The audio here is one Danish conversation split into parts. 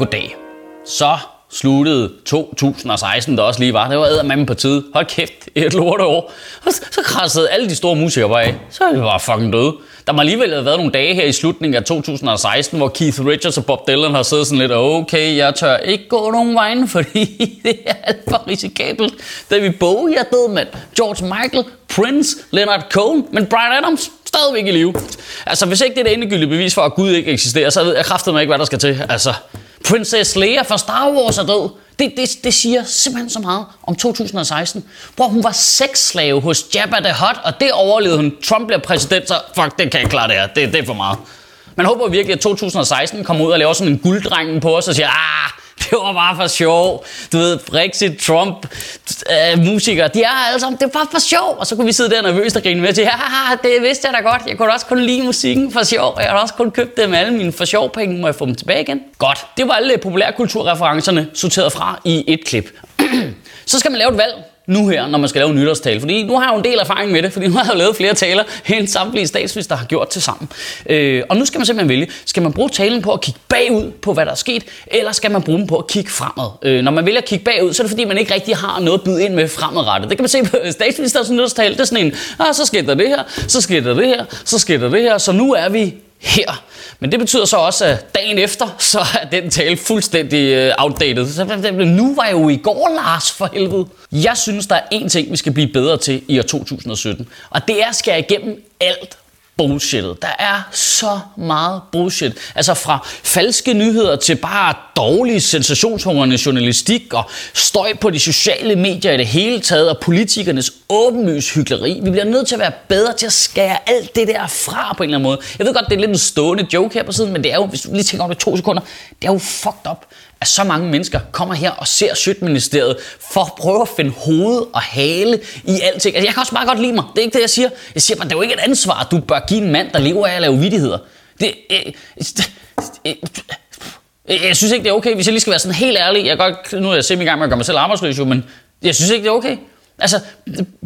Goddag. Så sluttede 2016, der også lige var. Det var eddermame på tid. Hold kæft, et lort år. Og så, så krassede alle de store musikere bare af. Så er vi bare fucking døde. Der må alligevel have været nogle dage her i slutningen af 2016, hvor Keith Richards og Bob Dylan har siddet sådan lidt, okay, jeg tør ikke gå nogen vejen, fordi det er alt for risikabelt. David Bowie er død, mand. George Michael, Prince, Leonard Cohen, men Brian Adams stadigvæk i live. Altså, hvis ikke det er det endegyldige bevis for, at Gud ikke eksisterer, så ved jeg kraftedeme ikke, hvad der skal til. Altså, Princess Leia fra Star Wars er død. Det, det, det siger simpelthen så meget om 2016. Hvor hun var sexslave hos Jabba the Hutt, og det overlevede hun. Trump bliver præsident, så fuck, det kan jeg klare det her. Det, det er for meget. Man håber virkelig, at 2016 kommer ud og laver sådan en gulddrengen på os og siger, ah, det var bare for sjov. Du ved, Brexit, Trump, øh, musikere, de er alle sammen, det var bare for sjov. Og så kunne vi sidde der nervøst og grine med og sige, ja, det vidste jeg da godt. Jeg kunne også kun lide musikken for sjov. Jeg har også kun købt dem med alle mine for sjov penge. Må jeg få dem tilbage igen? Godt. Det var alle populærkulturreferencerne sorteret fra i et klip. så skal man lave et valg nu her, når man skal lave en nytårstale. Fordi nu har jeg jo en del erfaring med det, fordi nu har jeg jo lavet flere taler, end samtlige statsminister har gjort til sammen. Øh, og nu skal man simpelthen vælge, skal man bruge talen på at kigge bagud på, hvad der er sket, eller skal man bruge den på at kigge fremad? Øh, når man vælger at kigge bagud, så er det fordi, man ikke rigtig har noget at byde ind med fremadrettet. Det kan man se på statsministerens nytårstale. Det er sådan en, ah, så sker der det her, så sker der det her, så sker der det her, så nu er vi her. Men det betyder så også, at dagen efter, så er den tale fuldstændig øh, outdated. Så nu var jeg jo i går, Lars, for helvede. Jeg synes, der er én ting, vi skal blive bedre til i år 2017. Og det er at skære igennem alt bullshittet. Der er så meget bullshit. Altså fra falske nyheder til bare dårlig sensationshungrende journalistik og støj på de sociale medier i det hele taget og politikernes åbenlys hyggeleri. Vi bliver nødt til at være bedre til at skære alt det der fra på en eller anden måde. Jeg ved godt, det er lidt en stående joke her på siden, men det er jo, hvis du lige tænker over det to sekunder, det er jo fucked up at så mange mennesker kommer her og ser Sjøtministeriet for at prøve at finde hoved og hale i alting. Altså, jeg kan også bare godt lide mig. Det er ikke det, jeg siger. Jeg siger bare, det er jo ikke et ansvar, du bør give en mand, der lever af at lave vidtigheder. Det, øh, det, øh, jeg synes ikke, det er okay, hvis jeg lige skal være sådan helt ærlig. Jeg godt, nu er jeg simpelthen i gang med at gøre mig selv arbejdsløs, jo, men jeg synes ikke, det er okay. Altså,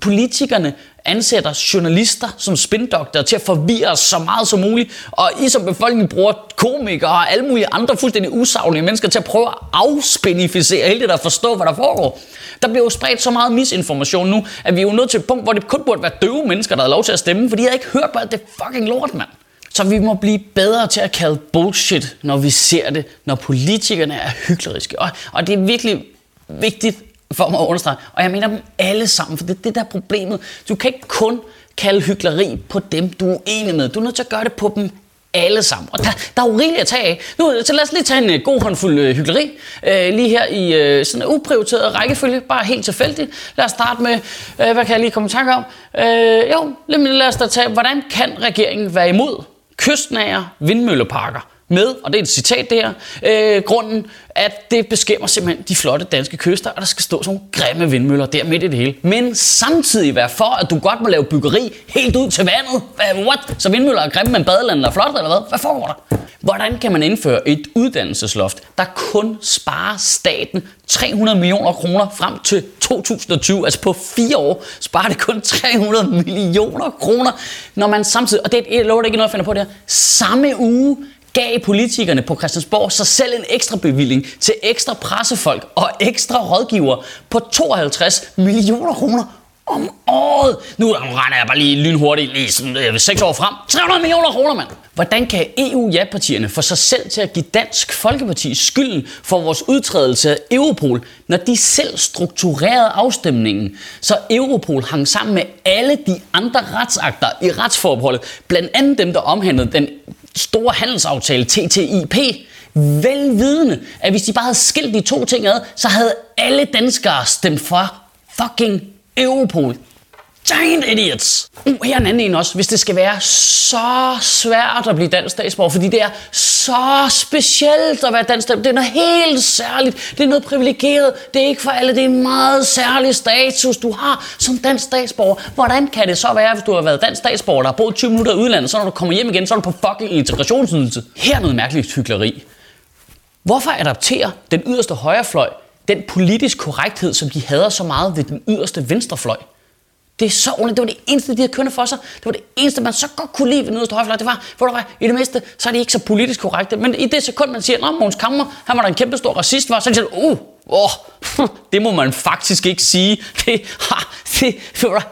politikerne ansætter journalister som spindokter til at forvirre os så meget som muligt, og I som befolkning bruger komikere og alle mulige andre fuldstændig usaglige mennesker til at prøve at afspenificere hele det der forstå, hvad der foregår. Der bliver jo spredt så meget misinformation nu, at vi er jo nået til et punkt, hvor det kun burde være døve mennesker, der har lov til at stemme, fordi jeg ikke hørt på alt det fucking lort, mand. Så vi må blive bedre til at kalde bullshit, når vi ser det, når politikerne er hykleriske. Og, og det er virkelig vigtigt for mig at understrege. Og jeg mener dem alle sammen, for det er det der er problemet. Du kan ikke kun kalde hyggeleri på dem, du er enig med. Du er nødt til at gøre det på dem alle sammen. Og der, der er jo rigeligt at tage af. Nu, så lad os lige tage en uh, god håndfuld uh, hyggeleri. Uh, lige her i uh, sådan en uprioriteret rækkefølge. Bare helt tilfældigt. Lad os starte med, uh, hvad kan jeg lige komme i tanke om? Uh, jo, lad os da tage, hvordan kan regeringen være imod kystnære vindmølleparker? Med, og det er et citat der, øh, grunden, at det beskæmmer simpelthen de flotte danske kyster, og der skal stå sådan nogle grimme vindmøller der midt i det hele. Men samtidig være for, at du godt må lave byggeri helt ud til vandet. What? Så vindmøller er grimme, men badelandet er flot, eller hvad? Hvad foregår der? Hvordan kan man indføre et uddannelsesloft, der kun sparer staten 300 millioner kroner frem til 2020, altså på fire år, sparer det kun 300 millioner kroner, når man samtidig, og det er, jeg lover det ikke noget, jeg finder på det her, samme uge gav politikerne på Christiansborg sig selv en ekstra bevilling til ekstra pressefolk og ekstra rådgiver på 52 millioner kroner om året. Nu, regner jeg bare lige lynhurtigt lige sådan, øh, 6 år frem. 300 millioner kroner, mand! Hvordan kan EU-ja-partierne få sig selv til at give Dansk Folkeparti skylden for vores udtrædelse af Europol, når de selv strukturerede afstemningen, så Europol hang sammen med alle de andre retsakter i retsforbeholdet, blandt andet dem, der omhandlede den store handelsaftale TTIP, velvidende, at hvis de bare havde skilt de to ting ad, så havde alle danskere stemt for fucking Europol. Giant idiots! Uh, her er en anden en også. Hvis det skal være så svært at blive dansk statsborger, fordi det er så specielt at være dansk statsborger. Det er noget helt særligt. Det er noget privilegeret. Det er ikke for alle. Det er en meget særlig status, du har som dansk statsborger. Hvordan kan det så være, hvis du har været dansk statsborger, der har boet 20 minutter i udlandet, så når du kommer hjem igen, så er du på fucking integrationsydelse? Her er noget mærkeligt hyggeleri. Hvorfor adapterer den yderste højrefløj den politisk korrekthed, som de hader så meget ved den yderste venstrefløj? Det er så ordentligt. Det var det eneste, de havde kørende for sig. Det var det eneste, man så godt kunne lide ved nederste højfløj. Det var, for det var, i det mindste, så er de ikke så politisk korrekte. Men i det sekund, man siger, at Måns Kammer, han var da en kæmpe stor racist, var, så siger uh, oh, det må man faktisk ikke sige. Det, ha, det,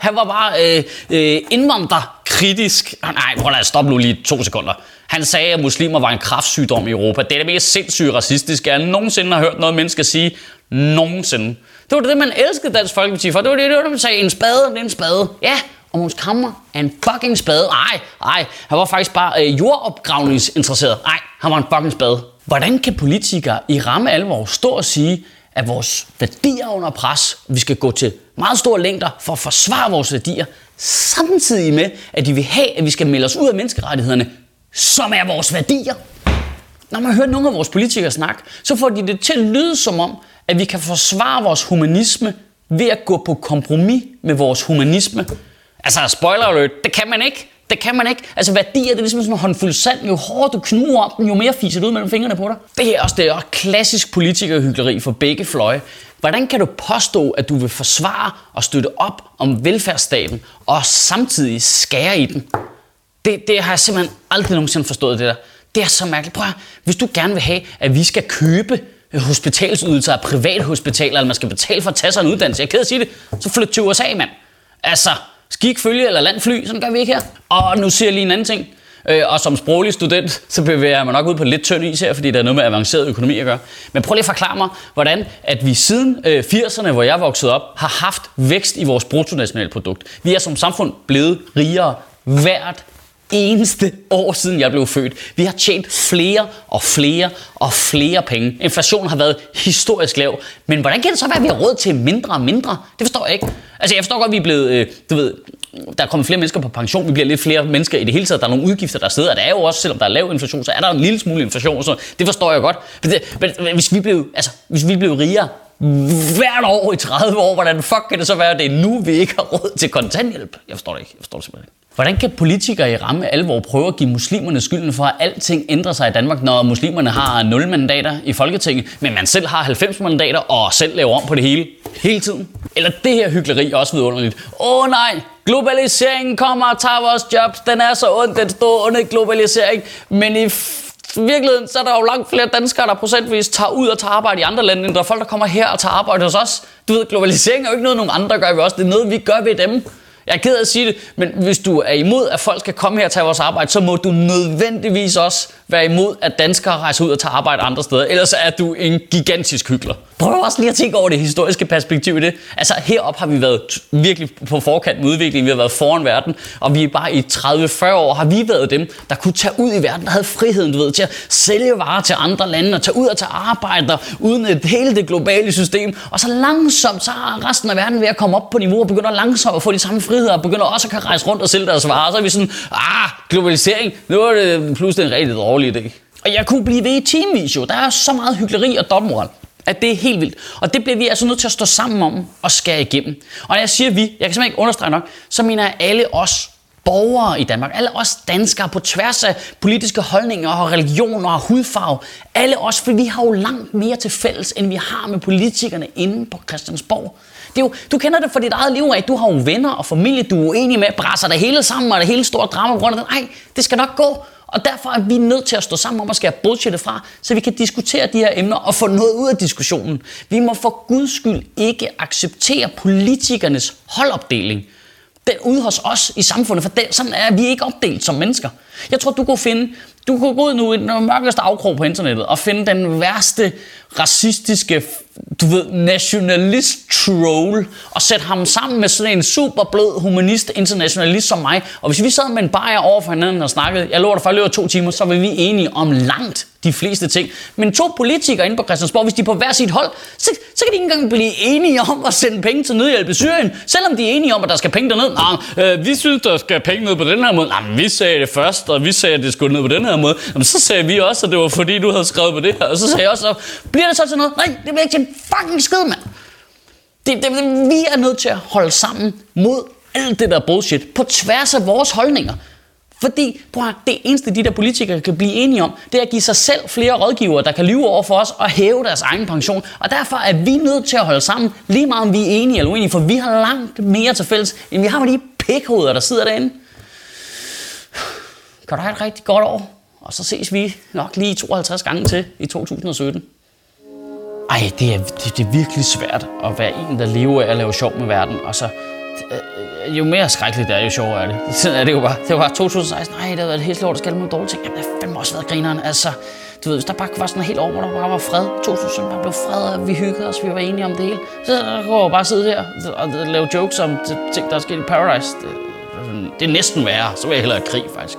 han var bare øh, øh, indvandrerkritisk. Ah, nej, prøv at stoppe nu lige to sekunder. Han sagde, at muslimer var en kraftsygdom i Europa. Det er det mest sindssygt racistiske, jeg nogensinde har hørt noget menneske sige. Nogensinde. Det var det, man elskede Dansk Folkeparti for. Det var det, det var det man sagde, en spade, det er en spade. Ja, og Måns Kammer er en fucking spade. Nej, nej, han var faktisk bare øh, jordopgravningsinteresseret. Nej, han var en fucking spade. Hvordan kan politikere i ramme alvor stå og sige, at vores værdier er under pres, vi skal gå til meget store længder for at forsvare vores værdier, samtidig med, at de vil have, at vi skal melde os ud af menneskerettighederne, som er vores værdier. Når man hører nogle af vores politikere snakke, så får de det til at lyde som om, at vi kan forsvare vores humanisme ved at gå på kompromis med vores humanisme. Altså, spoiler alert, det kan man ikke. Det kan man ikke. Altså værdier, det er ligesom sådan en håndfuld sand. Jo hårdere du knuger om den, jo mere fiser det ud mellem fingrene på dig. Det er også, det er også klassisk politikerhyggeleri for begge fløje. Hvordan kan du påstå, at du vil forsvare og støtte op om velfærdsstaten, og samtidig skære i den? Det, det har jeg simpelthen aldrig nogensinde forstået, det der. Det er så mærkeligt. Prøv at, hvis du gerne vil have, at vi skal købe øh, hospitalsydelser af privathospitaler, eller man skal betale for at tage sig en uddannelse, jeg er ked at sige det, så flyt til USA, mand. Altså, skik følge eller landfly, sådan gør vi ikke her. Og nu siger jeg lige en anden ting. Øh, og som sproglig student, så bevæger jeg mig nok ud på lidt tynd is her, fordi der er noget med avanceret økonomi at gøre. Men prøv lige at forklare mig, hvordan at vi siden øh, 80'erne, hvor jeg voksede op, har haft vækst i vores bruttonationalprodukt. Vi er som samfund blevet rigere hvert eneste år siden jeg blev født. Vi har tjent flere og flere og flere penge. Inflationen har været historisk lav. Men hvordan kan det så være, at vi har råd til mindre og mindre? Det forstår jeg ikke. Altså jeg forstår godt, at vi er blevet, øh, du ved, der er kommet flere mennesker på pension, vi bliver lidt flere mennesker i det hele taget, der er nogle udgifter, der sidder, der er jo også, selvom der er lav inflation, så er der en lille smule inflation, så det forstår jeg godt. Men, det, men hvis, vi blev, altså, hvis vi blev rigere hvert år i 30 år, hvordan fuck kan det så være, at det er nu, vi ikke har råd til kontanthjælp? Jeg forstår det ikke. Jeg forstår det simpelthen ikke. Hvordan kan politikere i ramme alvor prøve at give muslimerne skylden for, at alting ændrer sig i Danmark, når muslimerne har 0 mandater i Folketinget, men man selv har 90 mandater og selv laver om på det hele, hele tiden? Eller det her hyggeleri er også vidunderligt. Åh oh, nej, globaliseringen kommer og tager vores jobs, den er så ond, den store onde globalisering, men i virkeligheden, så er der jo langt flere danskere, der procentvis tager ud og tager arbejde i andre lande, end der er folk, der kommer her og tager arbejde hos os. Du ved, globalisering er jo ikke noget, nogen andre gør ved os. Det er noget, vi gør ved dem. Jeg er ked af at sige det, men hvis du er imod, at folk skal komme her og tage vores arbejde, så må du nødvendigvis også være imod, at danskere rejser ud og tager arbejde andre steder. Ellers er du en gigantisk hyggelig. Prøv også lige at tænke over det historiske perspektiv i det. Altså herop har vi været virkelig på forkant med udviklingen. Vi har været foran verden, og vi er bare i 30-40 år har vi været dem, der kunne tage ud i verden, der havde friheden, du ved, til at sælge varer til andre lande og tage ud og tage arbejde uden et hele det globale system. Og så langsomt, så har resten af verden ved at komme op på niveau og begynder langsomt at få de samme friheder og begynder også at kan rejse rundt og sælge deres varer. Så er vi sådan, ah, globalisering, nu er det pludselig en rigtig dårlig idé. Og jeg kunne blive ved i timevis jo. Der er så meget hyggeleri og dobbeltmoral at det er helt vildt. Og det bliver vi altså nødt til at stå sammen om og skære igennem. Og når jeg siger vi, jeg kan simpelthen ikke understrege nok, så mener jeg alle os borgere i Danmark, alle os danskere på tværs af politiske holdninger og religioner og hudfarve, alle os, for vi har jo langt mere til fælles, end vi har med politikerne inde på Christiansborg. Det er jo, du kender det for dit eget liv af, du har jo venner og familie, du er uenig med, brænder det hele sammen, og det hele store drama på grund af det. Nej, det skal nok gå. Og derfor er vi nødt til at stå sammen om at skære bullshit fra, så vi kan diskutere de her emner og få noget ud af diskussionen. Vi må for guds skyld ikke acceptere politikernes holdopdeling den ude hos os i samfundet, for det, sådan er vi ikke opdelt som mennesker. Jeg tror, du kunne finde, du kunne gå ud nu i den mørkeste afkrog på internettet og finde den værste racistiske, du ved, nationalist troll og sætte ham sammen med sådan en super blød humanist internationalist som mig. Og hvis vi sad med en bajer over for hinanden og snakkede, jeg lover dig for at løbe to timer, så var vi enige om langt de fleste ting. Men to politikere inde på Christiansborg, hvis de er på hver sit hold, så, så kan de ikke engang blive enige om at sende penge til nødhjælp i Syrien, selvom de er enige om, at der skal penge derned. Nej, øh, vi synes, der skal penge ned på den her måde. Nej, men vi sagde det først, og vi sagde, at det skulle ned på den her måde. Jamen, så sagde vi også, at det var fordi, du havde skrevet på det her. Og så sagde jeg også, at bliver det så til noget? Nej, det bliver ikke til en fucking skid, mand. Det, det, det, vi er nødt til at holde sammen mod alt det der bullshit på tværs af vores holdninger. Fordi, prøv at, det eneste, de der politikere kan blive enige om, det er at give sig selv flere rådgivere, der kan lyve over for os og hæve deres egen pension. Og derfor er vi nødt til at holde sammen, lige meget om vi er enige eller uenige, for vi har langt mere til fælles, end vi har med de pikhoveder, der sidder derinde. Kan du have et rigtig godt år, og så ses vi nok lige 52 gange til i 2017. Ej, det er, det, det er virkelig svært at være en, der lever af at lave sjov med verden, og så øh, jo mere skrækkeligt det er, jo sjovere er det. Sådan er det jo bare. Det var 2016. Nej, det har været et helt lort, der skal nogle dårlige ting. Jamen, det har fandme også været grineren. Altså, du ved, hvis der bare var sådan helt over, hvor der bare var fred. 2017 bare blev fred, og vi hyggede os, vi var enige om det hele. Så går jeg bare sidde her og lave jokes om ting, der er sket i Paradise. Det, det er næsten værre. Så vil jeg hellere krig, faktisk.